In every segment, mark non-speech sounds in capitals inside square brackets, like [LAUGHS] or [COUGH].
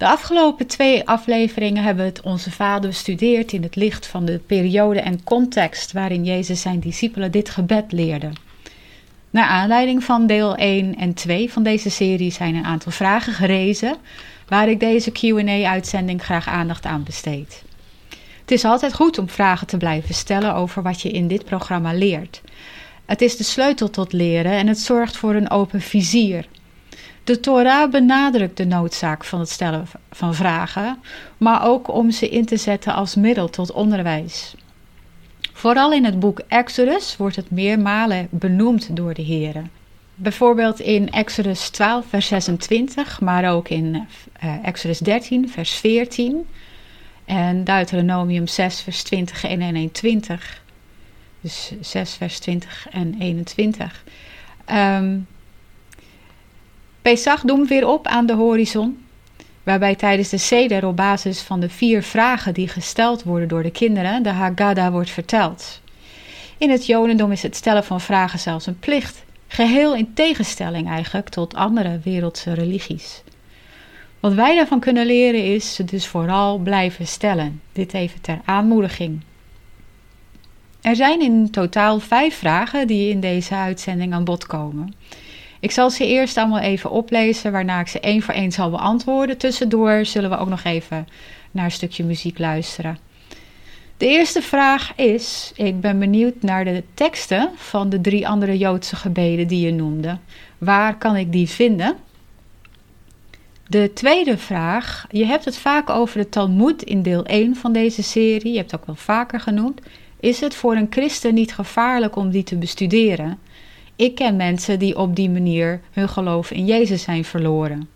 De afgelopen twee afleveringen hebben we het Onze Vader bestudeerd in het licht van de periode en context waarin Jezus zijn discipelen dit gebed leerde. Naar aanleiding van deel 1 en 2 van deze serie zijn een aantal vragen gerezen waar ik deze QA-uitzending graag aandacht aan besteed. Het is altijd goed om vragen te blijven stellen over wat je in dit programma leert. Het is de sleutel tot leren en het zorgt voor een open vizier. De Torah benadrukt de noodzaak van het stellen van vragen, maar ook om ze in te zetten als middel tot onderwijs. Vooral in het boek Exodus wordt het meermalen benoemd door de Heren. Bijvoorbeeld in Exodus 12, vers 26, maar ook in uh, Exodus 13, vers 14 en Deuteronomium 6, vers 20 en 21. Dus 6, vers 20 en 21. Um, Pesach doemt weer op aan de horizon, waarbij tijdens de seder op basis van de vier vragen die gesteld worden door de kinderen de Haggadah wordt verteld. In het Jodendom is het stellen van vragen zelfs een plicht, geheel in tegenstelling eigenlijk tot andere wereldse religies. Wat wij daarvan kunnen leren is ze dus vooral blijven stellen. Dit even ter aanmoediging. Er zijn in totaal vijf vragen die in deze uitzending aan bod komen. Ik zal ze eerst allemaal even oplezen, waarna ik ze één voor één zal beantwoorden. Tussendoor zullen we ook nog even naar een stukje muziek luisteren. De eerste vraag is: ik ben benieuwd naar de teksten van de drie andere Joodse gebeden die je noemde. Waar kan ik die vinden? De tweede vraag: je hebt het vaak over de Talmud in deel 1 van deze serie, je hebt het ook wel vaker genoemd. Is het voor een christen niet gevaarlijk om die te bestuderen? Ik ken mensen die op die manier hun geloof in Jezus zijn verloren.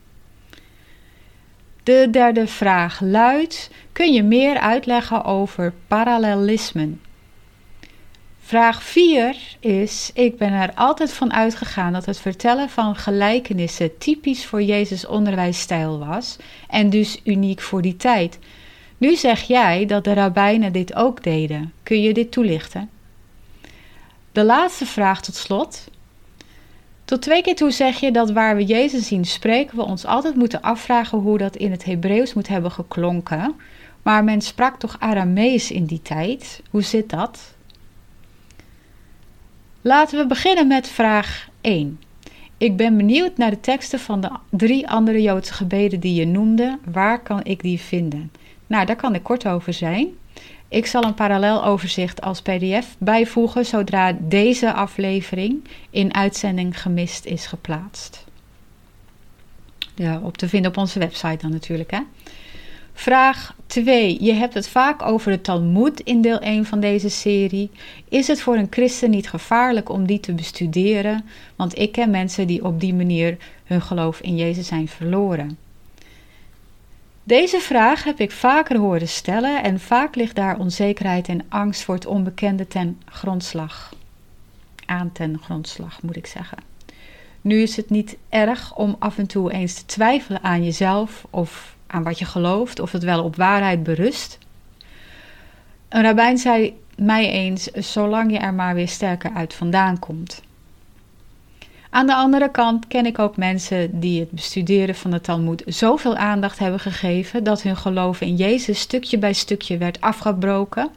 De derde vraag luidt: kun je meer uitleggen over parallelismen? Vraag 4 is: Ik ben er altijd van uitgegaan dat het vertellen van gelijkenissen typisch voor Jezus' onderwijsstijl was en dus uniek voor die tijd. Nu zeg jij dat de rabbijnen dit ook deden. Kun je dit toelichten? De laatste vraag tot slot. Tot twee keer toe zeg je dat waar we Jezus zien spreken, we ons altijd moeten afvragen hoe dat in het Hebreeuws moet hebben geklonken. Maar men sprak toch Aramees in die tijd? Hoe zit dat? Laten we beginnen met vraag 1. Ik ben benieuwd naar de teksten van de drie andere Joodse gebeden die je noemde. Waar kan ik die vinden? Nou, daar kan ik kort over zijn. Ik zal een paralleloverzicht als PDF bijvoegen zodra deze aflevering in uitzending gemist is geplaatst. Ja, op te vinden op onze website dan natuurlijk. Hè? Vraag 2. Je hebt het vaak over de Talmud in deel 1 van deze serie. Is het voor een christen niet gevaarlijk om die te bestuderen? Want ik ken mensen die op die manier hun geloof in Jezus zijn verloren. Deze vraag heb ik vaker horen stellen en vaak ligt daar onzekerheid en angst voor het onbekende ten grondslag. Aan ten grondslag moet ik zeggen. Nu is het niet erg om af en toe eens te twijfelen aan jezelf of aan wat je gelooft, of het wel op waarheid berust. Een rabbijn zei mij eens: zolang je er maar weer sterker uit vandaan komt. Aan de andere kant ken ik ook mensen die het bestuderen van de Talmud zoveel aandacht hebben gegeven dat hun geloof in Jezus stukje bij stukje werd afgebroken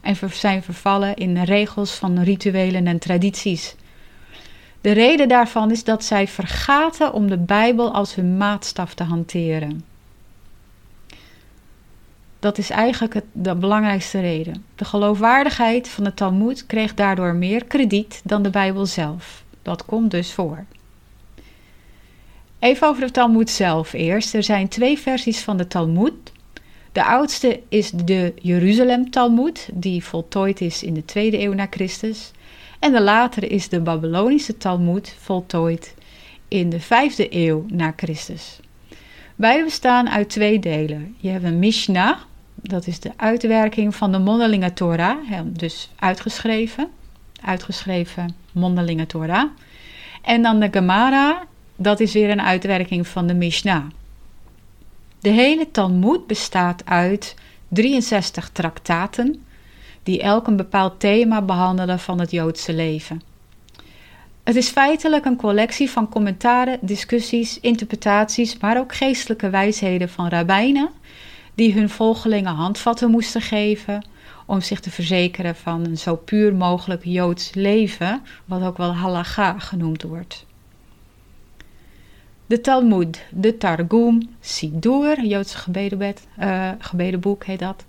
en zijn vervallen in regels van rituelen en tradities. De reden daarvan is dat zij vergaten om de Bijbel als hun maatstaf te hanteren. Dat is eigenlijk de belangrijkste reden. De geloofwaardigheid van de Talmud kreeg daardoor meer krediet dan de Bijbel zelf. Dat komt dus voor. Even over de Talmud zelf eerst. Er zijn twee versies van de Talmud. De oudste is de Jeruzalem Talmud, die voltooid is in de tweede eeuw na Christus. En de latere is de Babylonische Talmud, voltooid in de vijfde eeuw na Christus. Beide bestaan uit twee delen. Je hebt een Mishnah, Dat is de uitwerking van de mondelinge Torah, dus uitgeschreven. Uitgeschreven mondelinge Torah. En dan de Gemara, dat is weer een uitwerking van de Mishnah. De hele Talmud bestaat uit 63 traktaten die elk een bepaald thema behandelen van het Joodse leven. Het is feitelijk een collectie van commentaren, discussies, interpretaties, maar ook geestelijke wijsheden van rabbijnen die hun volgelingen handvatten moesten geven om zich te verzekeren van een zo puur mogelijk Joods leven, wat ook wel halacha genoemd wordt. De Talmud, de Targum, Sidur, Joodse gebedenbed, uh, gebedenboek heet dat.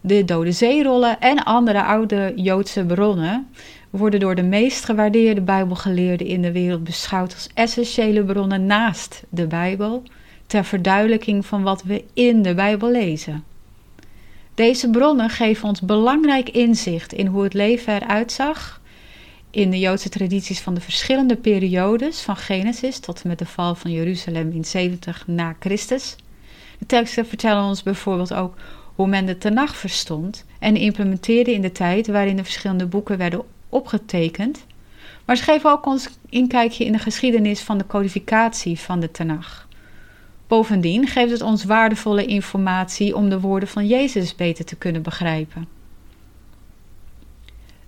De Dode Zeerollen en andere oude Joodse bronnen worden door de meest gewaardeerde Bijbelgeleerden in de wereld beschouwd als essentiële bronnen naast de Bijbel, ter verduidelijking van wat we in de Bijbel lezen. Deze bronnen geven ons belangrijk inzicht in hoe het leven eruit zag in de Joodse tradities van de verschillende periodes, van Genesis tot en met de val van Jeruzalem in 70 na Christus. De teksten vertellen ons bijvoorbeeld ook hoe men de Tenach verstond en implementeerde in de tijd waarin de verschillende boeken werden opgetekend. Maar ze geven ook ons inkijkje in de geschiedenis van de codificatie van de Tenach. Bovendien geeft het ons waardevolle informatie om de woorden van Jezus beter te kunnen begrijpen.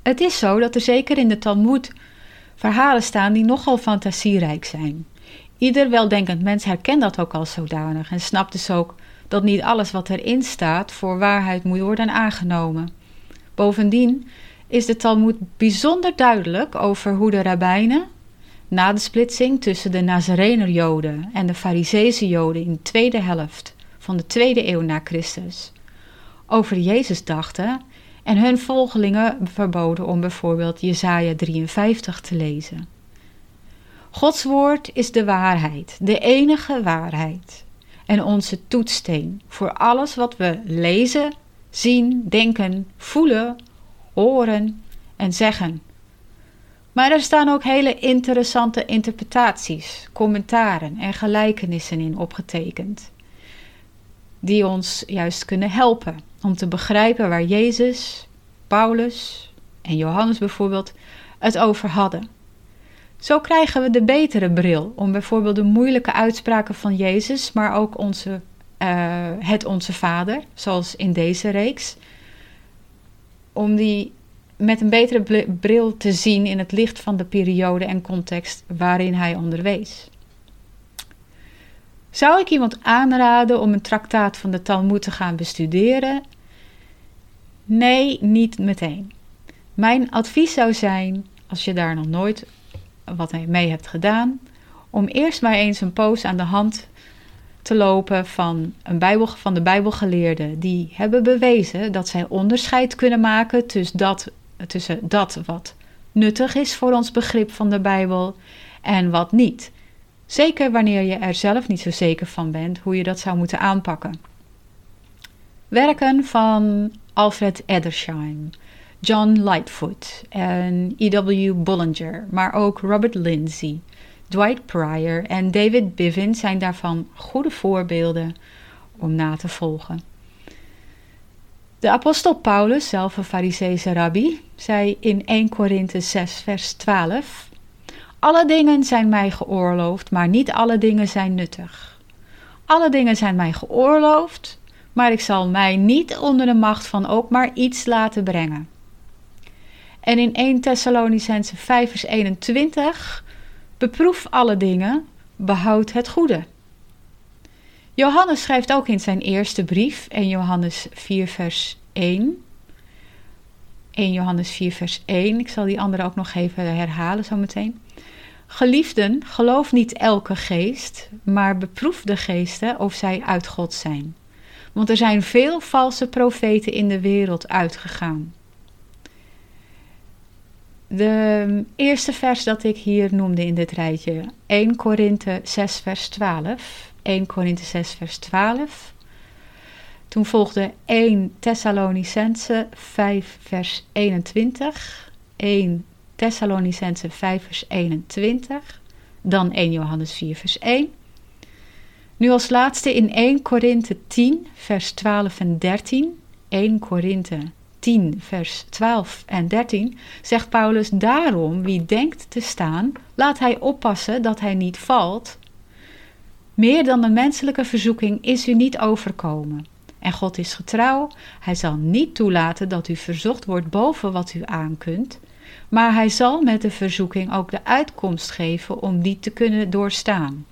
Het is zo dat er zeker in de Talmud verhalen staan die nogal fantasierijk zijn. Ieder weldenkend mens herkent dat ook als zodanig en snapt dus ook dat niet alles wat erin staat voor waarheid moet worden aangenomen. Bovendien is de Talmud bijzonder duidelijk over hoe de rabbijnen na de splitsing tussen de Nazarener Joden en de Fariseese Joden in de tweede helft van de tweede eeuw na Christus over Jezus dachten en hun volgelingen verboden om bijvoorbeeld Jesaja 53 te lezen. Gods woord is de waarheid, de enige waarheid en onze toetssteen voor alles wat we lezen, zien, denken, voelen, horen en zeggen. Maar er staan ook hele interessante interpretaties, commentaren en gelijkenissen in opgetekend, die ons juist kunnen helpen om te begrijpen waar Jezus, Paulus en Johannes bijvoorbeeld het over hadden. Zo krijgen we de betere bril om bijvoorbeeld de moeilijke uitspraken van Jezus, maar ook onze, uh, het Onze Vader, zoals in deze reeks, om die met een betere bril te zien in het licht van de periode en context waarin hij onderwees. Zou ik iemand aanraden om een traktaat van de Talmud te gaan bestuderen? Nee, niet meteen. Mijn advies zou zijn, als je daar nog nooit wat mee hebt gedaan, om eerst maar eens een poos aan de hand te lopen van, een Bijbel, van de Bijbelgeleerden. Die hebben bewezen dat zij onderscheid kunnen maken tussen dat, tussen dat wat nuttig is voor ons begrip van de Bijbel en wat niet. Zeker wanneer je er zelf niet zo zeker van bent hoe je dat zou moeten aanpakken. Werken van Alfred Edersheim, John Lightfoot en E.W. Bollinger, maar ook Robert Lindsay, Dwight Pryor en David Bivin zijn daarvan goede voorbeelden om na te volgen. De apostel Paulus, zelf een Fariseese rabbi, zei in 1 Korinthe 6 vers 12: Alle dingen zijn mij geoorloofd, maar niet alle dingen zijn nuttig. Alle dingen zijn mij geoorloofd, maar ik zal mij niet onder de macht van ook maar iets laten brengen. En in 1 Thessalonicense 5 vers 21 beproef alle dingen, behoud het goede. Johannes schrijft ook in zijn eerste brief, 1 Johannes 4 vers 1. 1 Johannes 4 vers 1, ik zal die andere ook nog even herhalen zometeen. Geliefden, geloof niet elke geest, maar beproef de geesten of zij uit God zijn. Want er zijn veel valse profeten in de wereld uitgegaan. De eerste vers dat ik hier noemde in dit rijtje, 1 Korinthe 6 vers 12. 1 Korinthe 6 vers 12. Toen volgde 1 Thessalonicense 5 vers 21. 1 Thessalonicense 5 vers 21. Dan 1 Johannes 4 vers 1. Nu als laatste in 1 Korinthe 10, vers 12 en 13. 1 Korinthe 10, vers 12 en 13 zegt Paulus: Daarom, wie denkt te staan, laat hij oppassen dat hij niet valt. Meer dan een menselijke verzoeking is u niet overkomen. En God is getrouw, hij zal niet toelaten dat u verzocht wordt boven wat u aankunt, maar hij zal met de verzoeking ook de uitkomst geven om die te kunnen doorstaan.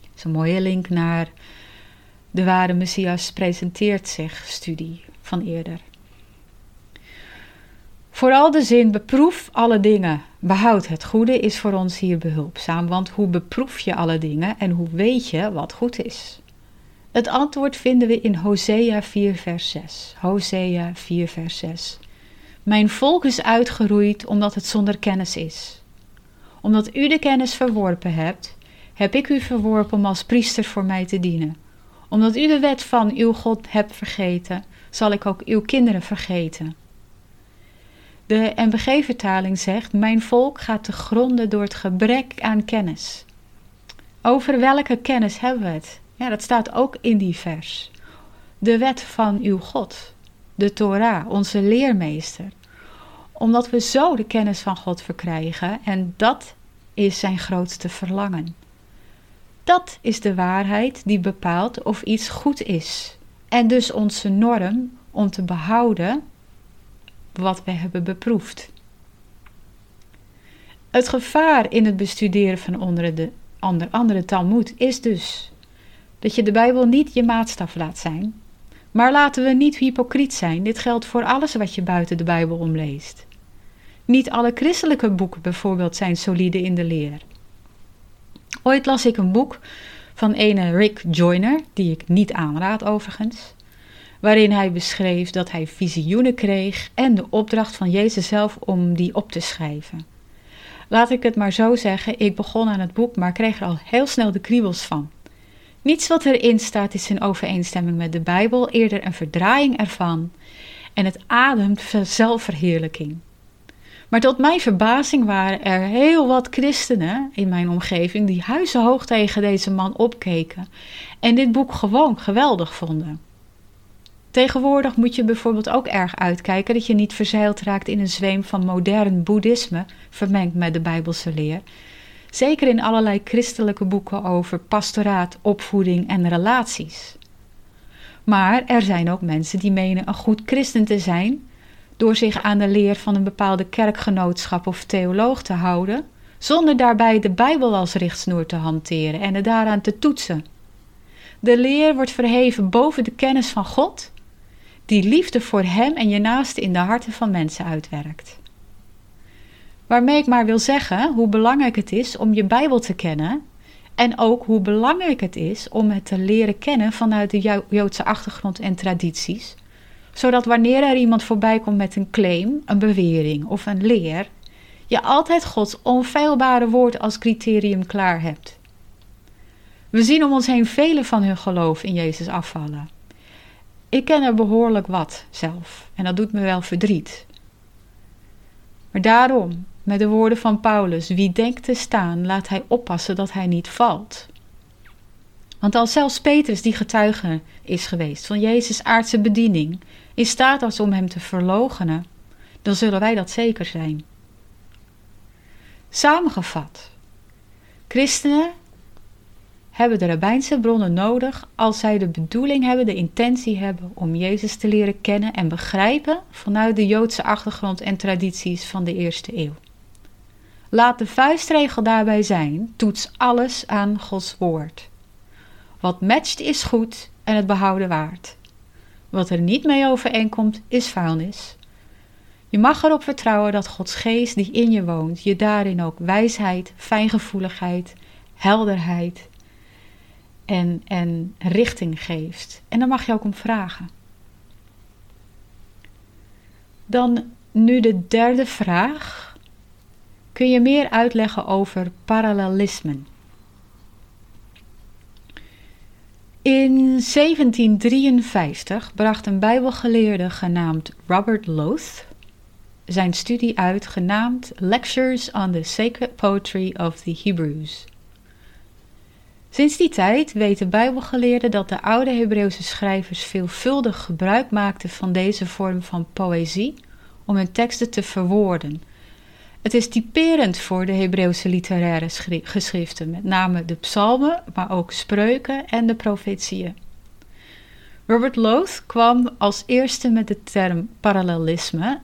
Dat is een mooie link naar de ware Messias presenteert zich studie van eerder. Vooral de zin beproef alle dingen, behoud het goede is voor ons hier behulpzaam, want hoe beproef je alle dingen en hoe weet je wat goed is? Het antwoord vinden we in Hosea 4 vers 6. Hosea 4 vers 6. Mijn volk is uitgeroeid omdat het zonder kennis is. Omdat u de kennis verworpen hebt, heb ik u verworpen om als priester voor mij te dienen. Omdat u de wet van uw God hebt vergeten, zal ik ook uw kinderen vergeten. De NBG-vertaling zegt: Mijn volk gaat te gronden door het gebrek aan kennis. Over welke kennis hebben we het? Ja, dat staat ook in die vers. De wet van uw God, de Torah, onze leermeester. Omdat we zo de kennis van God verkrijgen en dat is zijn grootste verlangen. Dat is de waarheid die bepaalt of iets goed is en dus onze norm om te behouden wat we hebben beproefd. Het gevaar in het bestuderen van onder de andere, andere Talmud is dus dat je de Bijbel niet je maatstaf laat zijn. Maar laten we niet hypocriet zijn. Dit geldt voor alles wat je buiten de Bijbel omleest. Niet alle christelijke boeken bijvoorbeeld zijn solide in de leer. Ooit las ik een boek van ene Rick Joyner, die ik niet aanraad overigens, waarin hij beschreef dat hij visioenen kreeg en de opdracht van Jezus zelf om die op te schrijven. Laat ik het maar zo zeggen, ik begon aan het boek, maar kreeg er al heel snel de kriebels van. Niets wat erin staat is in overeenstemming met de Bijbel, eerder een verdraaiing ervan. En het ademt zelfverheerlijking. Maar tot mijn verbazing waren er heel wat christenen in mijn omgeving die huizenhoog tegen deze man opkeken en dit boek gewoon geweldig vonden. Tegenwoordig moet je bijvoorbeeld ook erg uitkijken dat je niet verzeild raakt in een zweem van modern boeddhisme, vermengd met de Bijbelse leer, Zeker in allerlei christelijke boeken over pastoraat, opvoeding en relaties. Maar er zijn ook mensen die menen een goed christen te zijn door zich aan de leer van een bepaalde kerkgenootschap of theoloog te houden, zonder daarbij de Bijbel als richtsnoer te hanteren en het daaraan te toetsen. De leer wordt verheven boven de kennis van God, die liefde voor Hem en je naaste in de harten van mensen uitwerkt. Waarmee ik maar wil zeggen hoe belangrijk het is om je Bijbel te kennen. En ook hoe belangrijk het is om het te leren kennen vanuit de Joodse achtergrond en tradities. Zodat wanneer er iemand voorbij komt met een claim, een bewering of een leer, je altijd Gods onfeilbare woord als criterium klaar hebt. We zien om ons heen vele van hun geloof in Jezus afvallen. Ik ken er behoorlijk wat zelf en dat doet me wel verdriet. Maar daarom, met de woorden van Paulus: Wie denkt te staan, laat hij oppassen dat hij niet valt. Want als zelfs Petrus, die getuige is geweest van Jezus' aardse bediening, in staat was om hem te verloochenen, dan zullen wij dat zeker zijn. Samengevat, christenen hebben de rabbijnse bronnen nodig als zij de bedoeling hebben, de intentie hebben om Jezus te leren kennen en begrijpen vanuit de Joodse achtergrond en tradities van de eerste eeuw. Laat de vuistregel daarbij zijn: toets alles aan Gods woord. Wat matcht is goed en het behouden waard. Wat er niet mee overeenkomt is vuilnis. Je mag erop vertrouwen dat Gods geest die in je woont, je daarin ook wijsheid, fijngevoeligheid, helderheid en, en richting geeft. En daar mag je ook om vragen. Dan nu de derde vraag kun je meer uitleggen over parallelismen. In 1753 bracht een Bijbelgeleerde genaamd Robert Loth zijn studie uit genaamd Lectures on the Sacred Poetry of the Hebrews. Sinds die tijd weten Bijbelgeleerden dat de oude Hebreeuwse schrijvers veelvuldig gebruik maakten van deze vorm van poëzie om hun teksten te verwoorden. Het is typerend voor de Hebreeuwse literaire geschriften, met name de psalmen, maar ook spreuken en de profetieën. Robert Loth kwam als eerste met de term parallelisme,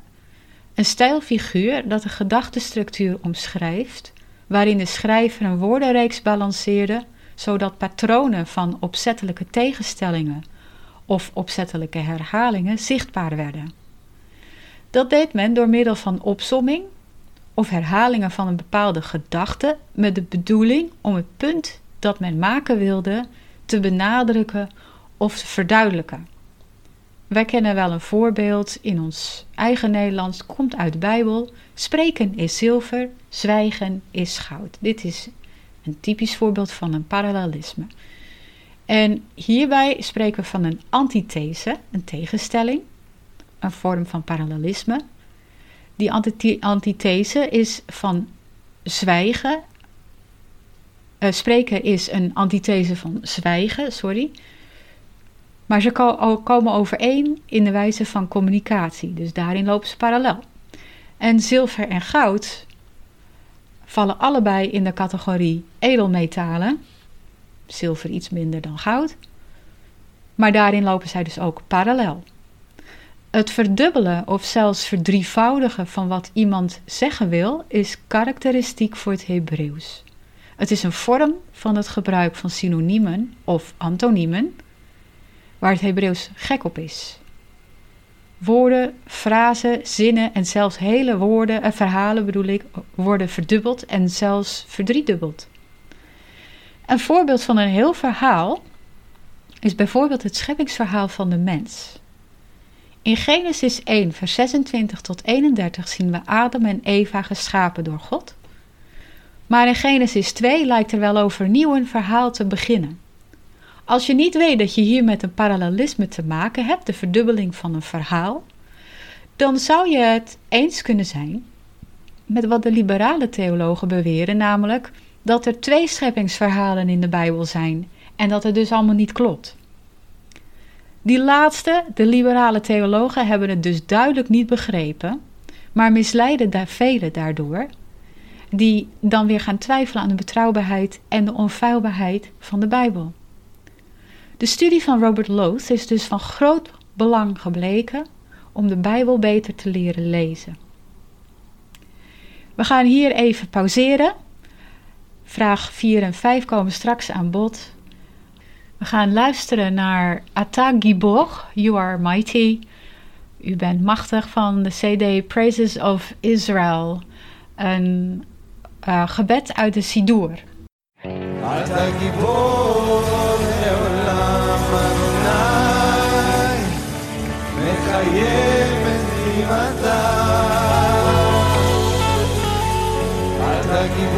een stijlfiguur dat een gedachtestructuur omschrijft, waarin de schrijver een woordenreeks balanceerde, zodat patronen van opzettelijke tegenstellingen of opzettelijke herhalingen zichtbaar werden. Dat deed men door middel van opsomming of herhalingen van een bepaalde gedachte met de bedoeling om het punt dat men maken wilde te benadrukken of te verduidelijken. Wij kennen wel een voorbeeld in ons eigen Nederlands, komt uit de Bijbel. Spreken is zilver, zwijgen is goud. Dit is een typisch voorbeeld van een parallelisme. En hierbij spreken we van een antithese, een tegenstelling, een vorm van parallelisme. Die antithese is van zwijgen. Uh, spreken is een antithese van zwijgen, sorry. Maar ze komen overeen in de wijze van communicatie, dus daarin lopen ze parallel. En zilver en goud vallen allebei in de categorie edelmetalen. Zilver iets minder dan goud. Maar daarin lopen zij dus ook parallel. Het verdubbelen of zelfs verdrievoudigen van wat iemand zeggen wil is karakteristiek voor het Hebreeuws. Het is een vorm van het gebruik van synoniemen of antoniemen waar het Hebreeuws gek op is. Woorden, frasen, zinnen en zelfs hele woorden en verhalen bedoel ik, worden verdubbeld en zelfs verdriedubbeld. Een voorbeeld van een heel verhaal is bijvoorbeeld het scheppingsverhaal van de mens. In Genesis 1, vers 26 tot 31 zien we Adam en Eva geschapen door God. Maar in Genesis 2 lijkt er wel overnieuw een verhaal te beginnen. Als je niet weet dat je hier met een parallelisme te maken hebt, de verdubbeling van een verhaal, dan zou je het eens kunnen zijn met wat de liberale theologen beweren, namelijk dat er twee scheppingsverhalen in de Bijbel zijn en dat het dus allemaal niet klopt. Die laatste, de liberale theologen, hebben het dus duidelijk niet begrepen, maar misleiden daar velen daardoor, die dan weer gaan twijfelen aan de betrouwbaarheid en de onfeilbaarheid van de Bijbel. De studie van Robert Loth is dus van groot belang gebleken om de Bijbel beter te leren lezen. We gaan hier even pauzeren. Vraag 4 en 5 komen straks aan bod. We gaan luisteren naar Ata Gibor, You Are Mighty. U bent machtig van de CD Praises of Israel. Een uh, gebed uit de Sidur. Ata Gibor. מחייבת נראתה. אל תגיד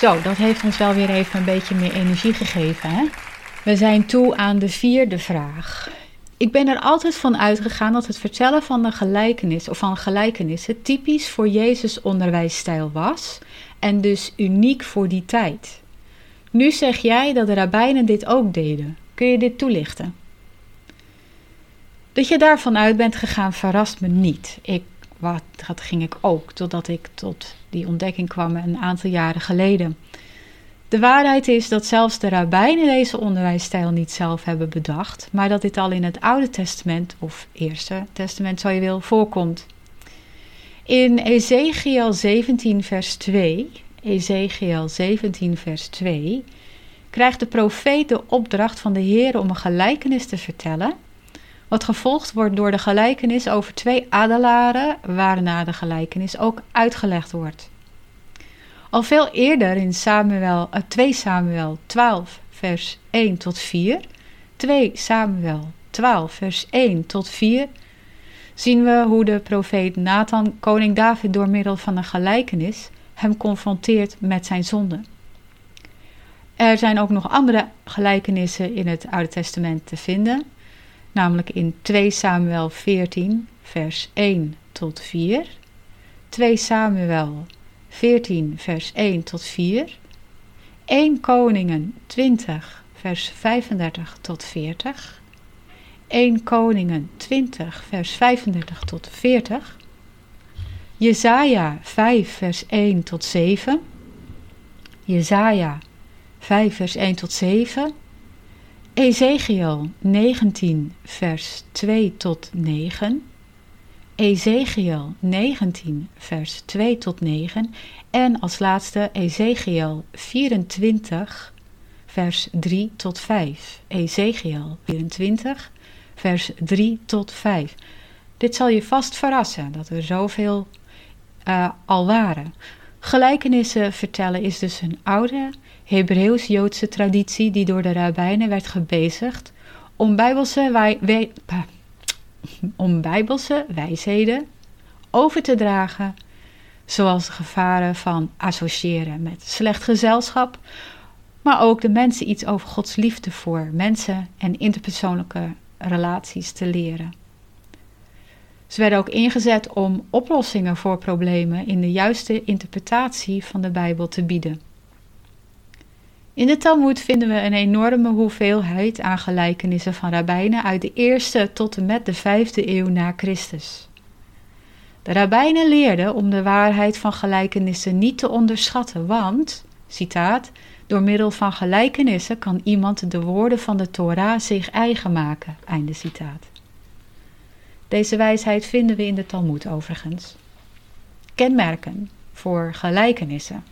Zo, dat heeft ons wel weer even een beetje meer energie gegeven. Hè? We zijn toe aan de vierde vraag. Ik ben er altijd van uitgegaan dat het vertellen van de gelijkenis of van gelijkenissen typisch voor Jezus onderwijsstijl was en dus uniek voor die tijd. Nu zeg jij dat de rabbijnen dit ook deden. Kun je dit toelichten? Dat je daarvan uit bent gegaan verrast me niet. Ik, wat, dat ging ik ook, totdat ik tot die ontdekking kwam een aantal jaren geleden. De waarheid is dat zelfs de rabbijnen deze onderwijsstijl niet zelf hebben bedacht, maar dat dit al in het Oude Testament, of Eerste Testament zo je wil, voorkomt. In Ezekiel 17 vers 2, Ezekiel 17 vers 2, krijgt de profeet de opdracht van de Heer om een gelijkenis te vertellen, wat gevolgd wordt door de gelijkenis over twee adelaren, waarna de gelijkenis ook uitgelegd wordt. Al veel eerder in Samuel, uh, 2 Samuel 12, vers 1 tot 4, 2 Samuel 12, vers 1 tot 4, zien we hoe de profeet Nathan koning David door middel van een gelijkenis hem confronteert met zijn zonde. Er zijn ook nog andere gelijkenissen in het Oude Testament te vinden, namelijk in 2 Samuel 14, vers 1 tot 4, 2 Samuel 14, vers 1 tot 4, 1 Koningen 20, vers 35 tot 40, 1 Koningen 20, vers 35 tot 40, Jesaja 5, vers 1 tot 7, Jesaja 5, vers 1 tot 7, Ezekiel 19, vers 2 tot 9, Ezekiel 19, vers 2 tot 9 en als laatste Ezekiel 24, vers 3 tot 5. Ezekiel 24, vers 3 tot 5. Dit zal je vast verrassen dat er zoveel uh, al waren. Gelijkenissen vertellen is dus een oude Hebreeuws-Joodse traditie die door de rabbijnen werd gebezigd om bijbelse, wij, wij, om bijbelse wijsheden over te dragen, zoals de gevaren van associëren met slecht gezelschap, maar ook de mensen iets over Gods liefde voor mensen en interpersoonlijke relaties te leren. Ze werden ook ingezet om oplossingen voor problemen in de juiste interpretatie van de Bijbel te bieden. In de Talmud vinden we een enorme hoeveelheid aan gelijkenissen van rabbijnen uit de eerste tot en met de vijfde eeuw na Christus. De rabbijnen leerden om de waarheid van gelijkenissen niet te onderschatten, want, citaat, door middel van gelijkenissen kan iemand de woorden van de Torah zich eigen maken. Einde citaat. Deze wijsheid vinden we in de Talmud overigens. Kenmerken voor gelijkenissen.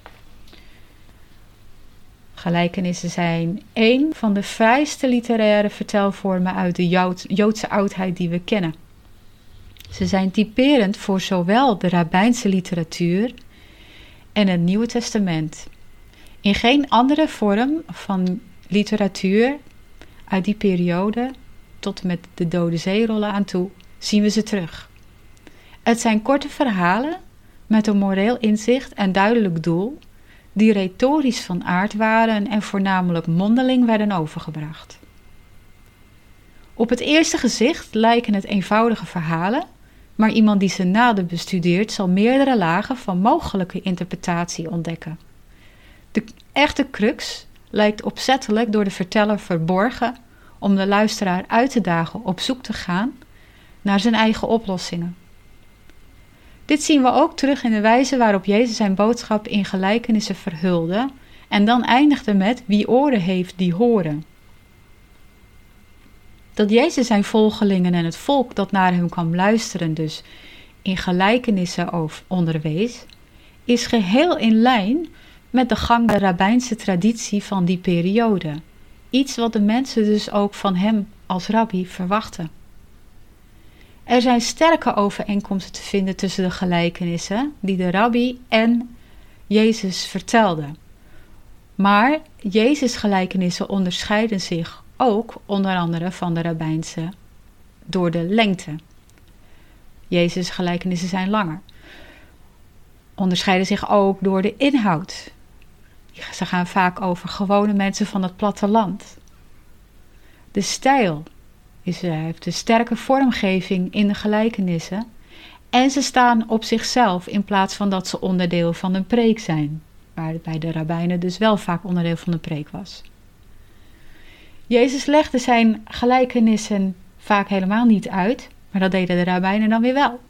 Gelijkenissen zijn één van de vrijste literaire vertelvormen uit de Joodse oudheid die we kennen. Ze zijn typerend voor zowel de rabbijnse literatuur en het Nieuwe Testament. In geen andere vorm van literatuur uit die periode tot met de Dode Zeerollen aan toe zien we ze terug. Het zijn korte verhalen met een moreel inzicht en duidelijk doel die retorisch van aard waren en voornamelijk mondeling werden overgebracht. Op het eerste gezicht lijken het eenvoudige verhalen, maar iemand die ze nader bestudeert zal meerdere lagen van mogelijke interpretatie ontdekken. De echte crux lijkt opzettelijk door de verteller verborgen om de luisteraar uit te dagen op zoek te gaan naar zijn eigen oplossingen. Dit zien we ook terug in de wijze waarop Jezus zijn boodschap in gelijkenissen verhulde en dan eindigde met wie oren heeft die horen. Dat Jezus zijn volgelingen en het volk dat naar hem kwam luisteren dus in gelijkenissen onderwees, is geheel in lijn met de gang de rabbijnse traditie van die periode. Iets wat de mensen dus ook van hem als rabbi verwachten. Er zijn sterke overeenkomsten te vinden tussen de gelijkenissen die de rabbi en Jezus vertelden. Maar Jezus' gelijkenissen onderscheiden zich ook onder andere van de rabbijnse door de lengte. Jezus' gelijkenissen zijn langer. Onderscheiden zich ook door de inhoud. Ze gaan vaak over gewone mensen van het platteland. De stijl is, uh, heeft een sterke vormgeving in de gelijkenissen. En ze staan op zichzelf in plaats van dat ze onderdeel van een preek zijn. Waar bij de rabbijnen dus wel vaak onderdeel van de preek was. Jezus legde zijn gelijkenissen vaak helemaal niet uit, maar dat deden de rabbijnen dan weer wel.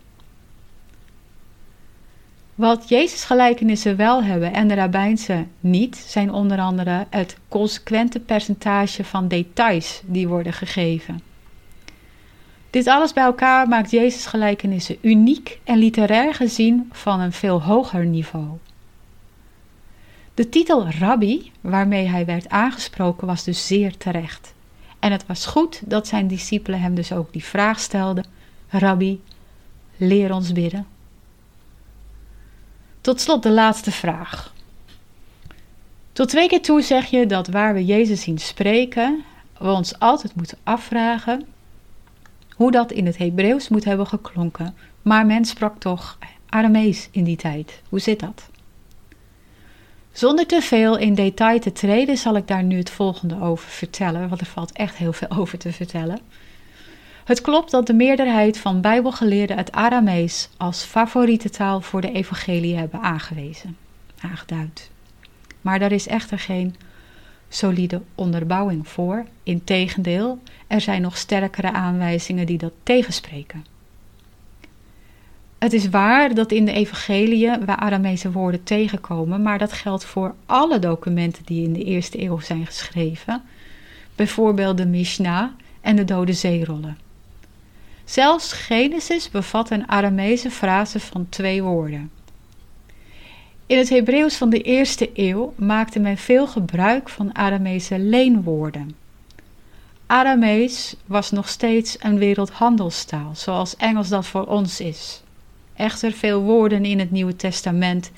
Wat Jezus gelijkenissen wel hebben en de rabbijnse niet, zijn onder andere het consequente percentage van details die worden gegeven. Dit alles bij elkaar maakt Jezus gelijkenissen uniek en literair gezien van een veel hoger niveau. De titel rabbi, waarmee hij werd aangesproken, was dus zeer terecht. En het was goed dat zijn discipelen hem dus ook die vraag stelden: Rabbi, leer ons bidden. Tot slot de laatste vraag. Tot twee keer toe zeg je dat waar we Jezus zien spreken, we ons altijd moeten afvragen hoe dat in het Hebreeuws moet hebben geklonken. Maar men sprak toch Aramees in die tijd. Hoe zit dat? Zonder te veel in detail te treden, zal ik daar nu het volgende over vertellen, want er valt echt heel veel [LAUGHS] over te vertellen. Het klopt dat de meerderheid van Bijbelgeleerden het Aramees als favoriete taal voor de evangelie hebben aangewezen, aangeduid. Maar daar is echter geen solide onderbouwing voor. Integendeel, er zijn nog sterkere aanwijzingen die dat tegenspreken. Het is waar dat in de evangeliën we Aramese woorden tegenkomen, maar dat geldt voor alle documenten die in de eerste eeuw zijn geschreven, bijvoorbeeld de Mishnah en de Dode Zeerollen. Zelfs Genesis bevat een Aramese frase van twee woorden. In het Hebreeuws van de eerste eeuw maakte men veel gebruik van Aramese leenwoorden. Aramees was nog steeds een wereldhandelstaal, zoals Engels dat voor ons is. Echter, veel woorden in het Nieuwe Testament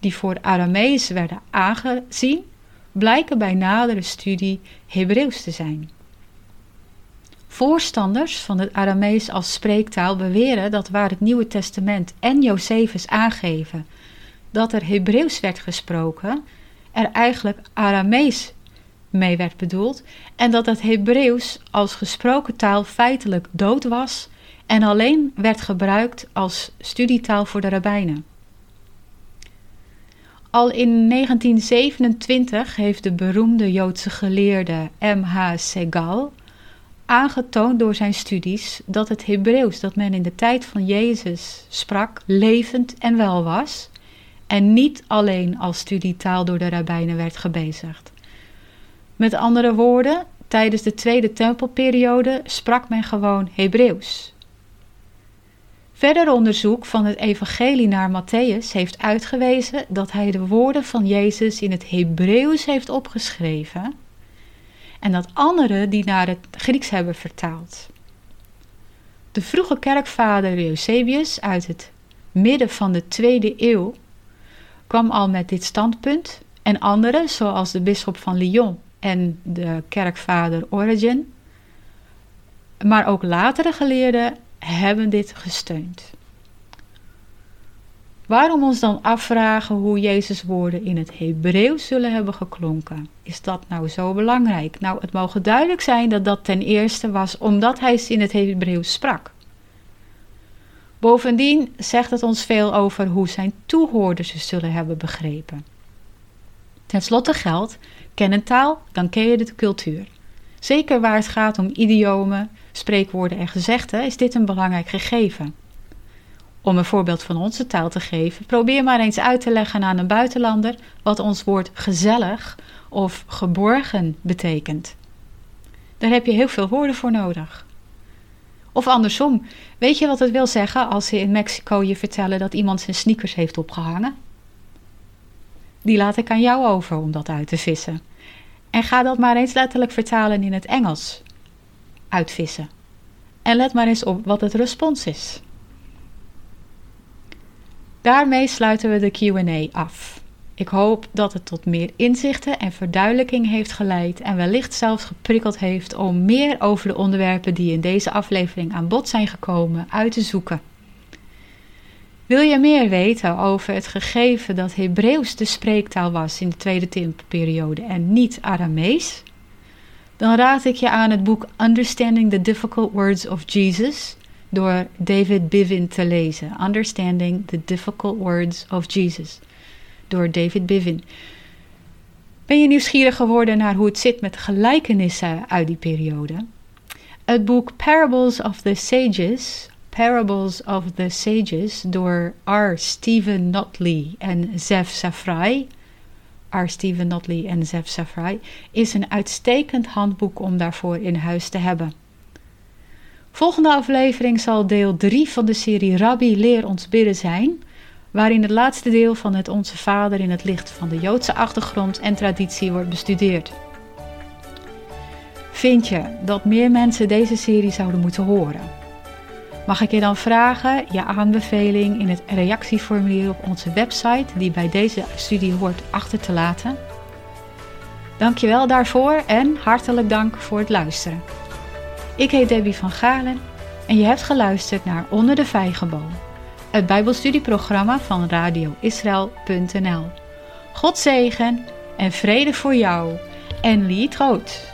die voor Aramees werden aangezien, blijken bij nadere studie Hebreeuws te zijn. Voorstanders van het Aramees als spreektaal beweren dat waar het Nieuwe Testament en Josephus aangeven dat er Hebreeuws werd gesproken, er eigenlijk Aramees mee werd bedoeld en dat het Hebreeuws als gesproken taal feitelijk dood was en alleen werd gebruikt als studietaal voor de rabbijnen. Al in 1927 heeft de beroemde Joodse geleerde M.H. Segal aangetoond door zijn studies dat het Hebreeuws dat men in de tijd van Jezus sprak levend en wel was en niet alleen als studietaal door de rabbijnen werd gebezigd. Met andere woorden, tijdens de Tweede Tempelperiode sprak men gewoon Hebreeuws. Verder onderzoek van het Evangelie naar Matthäus heeft uitgewezen dat hij de woorden van Jezus in het Hebreeuws heeft opgeschreven en dat anderen die naar het Grieks hebben vertaald. De vroege kerkvader Eusebius uit het midden van de tweede eeuw kwam al met dit standpunt en anderen, zoals de bisschop van Lyon en de kerkvader Origen, maar ook latere geleerden hebben dit gesteund. Waarom ons dan afvragen hoe Jezus' woorden in het Hebreeuws zullen hebben geklonken? Is dat nou zo belangrijk? Nou, het mogen duidelijk zijn dat dat ten eerste was omdat hij in het Hebreeuws sprak. Bovendien zegt het ons veel over hoe zijn toehoorders ze zullen hebben begrepen. Ten slotte geldt, ken een taal, dan ken je de cultuur. Zeker waar het gaat om idiomen, spreekwoorden en gezegden, is dit een belangrijk gegeven. Om een voorbeeld van onze taal te geven, probeer maar eens uit te leggen aan een buitenlander wat ons woord gezellig of geborgen betekent. Daar heb je heel veel woorden voor nodig. Of andersom, weet je wat het wil zeggen als ze in Mexico je vertellen dat iemand zijn sneakers heeft opgehangen? Die laat ik aan jou over om dat uit te vissen. En ga dat maar eens letterlijk vertalen in het Engels. Uitvissen. En let maar eens op wat het respons is. Daarmee sluiten we de QA af. Ik hoop dat het tot meer inzichten en verduidelijking heeft geleid en wellicht zelfs geprikkeld heeft om meer over de onderwerpen die in deze aflevering aan bod zijn gekomen uit te zoeken. Wil je meer weten over het gegeven dat Hebreeuws de spreektaal was in de Tweede Tempelperiode en niet Aramees? Dan raad ik je aan het boek Understanding the Difficult Words of Jesus door David Bivin te lezen. Understanding the Difficult Words of Jesus door David Bivin. Ben je nieuwsgierig geworden naar hoe het zit met gelijkenissen uit die periode? Het boek Parables of the Sages, Parables of the Sages door R. Stephen Notley en Zev Safrai, R. Stephen Notley en Zev Safrai, is een uitstekend handboek om daarvoor in huis te hebben. Volgende aflevering zal deel 3 van de serie Rabbi Leer ons bidden zijn, waarin het laatste deel van het Onze Vader in het licht van de Joodse achtergrond en traditie wordt bestudeerd. Vind je dat meer mensen deze serie zouden moeten horen? Mag ik je dan vragen je aanbeveling in het reactieformulier op onze website, die bij deze studie hoort, achter te laten? Dankjewel daarvoor en hartelijk dank voor het luisteren. Ik heet Debbie van Galen en je hebt geluisterd naar Onder de Vijgenboom, het Bijbelstudieprogramma van radioisrael.nl. God zegen en vrede voor jou en lied groot.